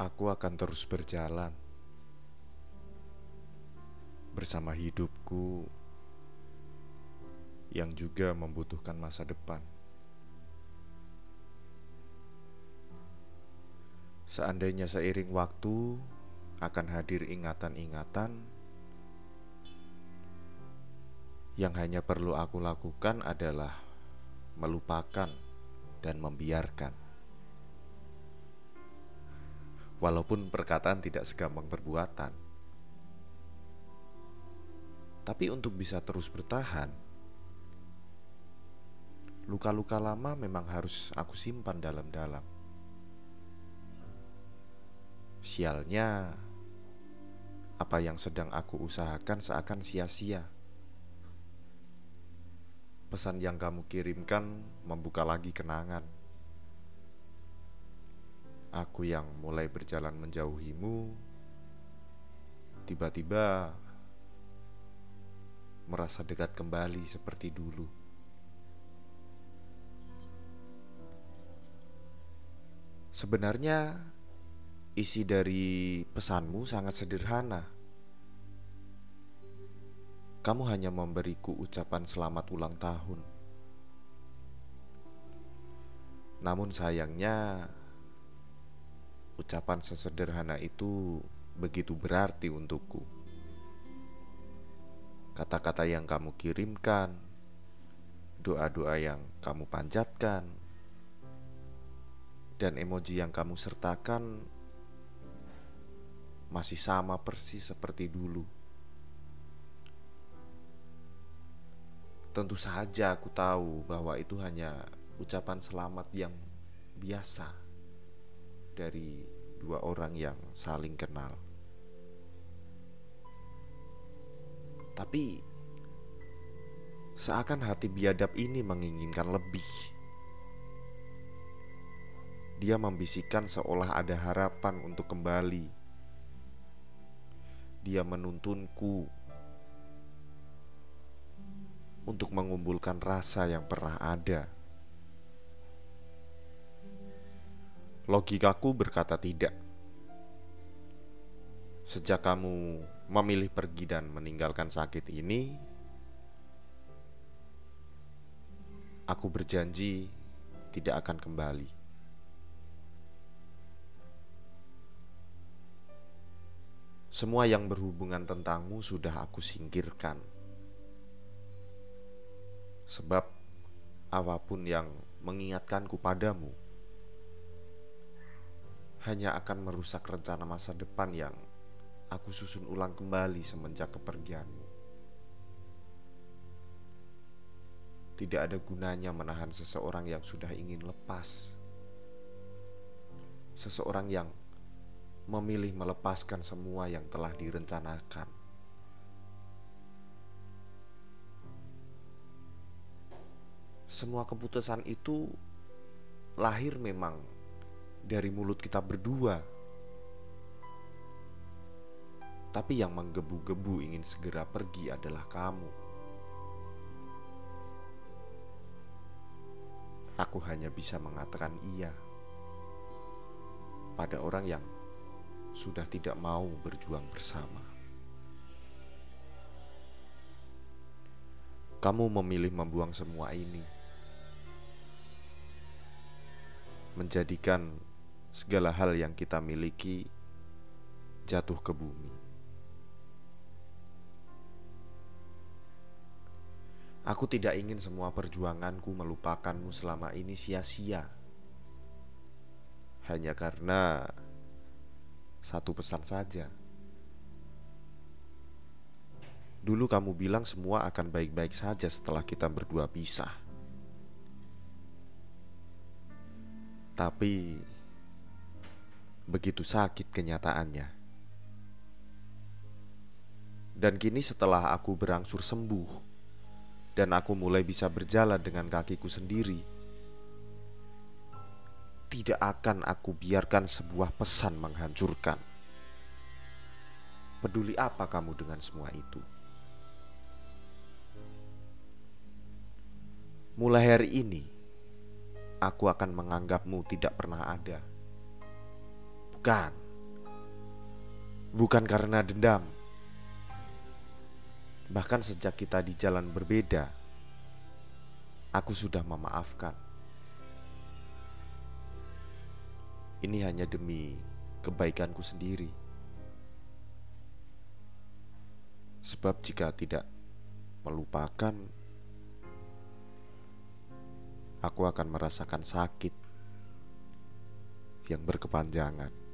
Aku akan terus berjalan bersama hidupku yang juga membutuhkan masa depan. Seandainya seiring waktu akan hadir ingatan-ingatan yang hanya perlu aku lakukan adalah melupakan dan membiarkan. Walaupun perkataan tidak segampang perbuatan, tapi untuk bisa terus bertahan, luka-luka lama memang harus aku simpan dalam-dalam. Sialnya, apa yang sedang aku usahakan seakan sia-sia. Pesan yang kamu kirimkan membuka lagi kenangan. Aku yang mulai berjalan menjauhimu, tiba-tiba merasa dekat kembali seperti dulu. Sebenarnya, isi dari pesanmu sangat sederhana. Kamu hanya memberiku ucapan selamat ulang tahun. Namun sayangnya, ucapan sesederhana itu begitu berarti untukku. Kata-kata yang kamu kirimkan, doa-doa yang kamu panjatkan, dan emoji yang kamu sertakan masih sama persis seperti dulu. Tentu saja aku tahu bahwa itu hanya ucapan selamat yang biasa dari dua orang yang saling kenal. Tapi seakan hati biadab ini menginginkan lebih. Dia membisikkan seolah ada harapan untuk kembali. Dia menuntunku untuk mengumpulkan rasa yang pernah ada. Logikaku berkata tidak. Sejak kamu memilih pergi dan meninggalkan sakit ini, aku berjanji tidak akan kembali. Semua yang berhubungan tentangmu sudah aku singkirkan. Sebab apa pun yang mengingatkanku padamu hanya akan merusak rencana masa depan yang aku susun ulang kembali semenjak kepergianmu. Tidak ada gunanya menahan seseorang yang sudah ingin lepas. Seseorang yang memilih melepaskan semua yang telah direncanakan. semua keputusan itu lahir memang dari mulut kita berdua. Tapi yang menggebu-gebu ingin segera pergi adalah kamu. Aku hanya bisa mengatakan iya pada orang yang sudah tidak mau berjuang bersama. Kamu memilih membuang semua ini menjadikan segala hal yang kita miliki jatuh ke bumi. Aku tidak ingin semua perjuanganku melupakanmu selama ini sia-sia. Hanya karena satu pesan saja. Dulu kamu bilang semua akan baik-baik saja setelah kita berdua pisah. Tapi begitu sakit kenyataannya. Dan kini setelah aku berangsur sembuh dan aku mulai bisa berjalan dengan kakiku sendiri, tidak akan aku biarkan sebuah pesan menghancurkan. Peduli apa kamu dengan semua itu? Mulai hari ini, aku akan menganggapmu tidak pernah ada. Bukan, Bukan karena dendam. Bahkan sejak kita di jalan berbeda, aku sudah memaafkan. Ini hanya demi kebaikanku sendiri. Sebab jika tidak melupakan, aku akan merasakan sakit yang berkepanjangan.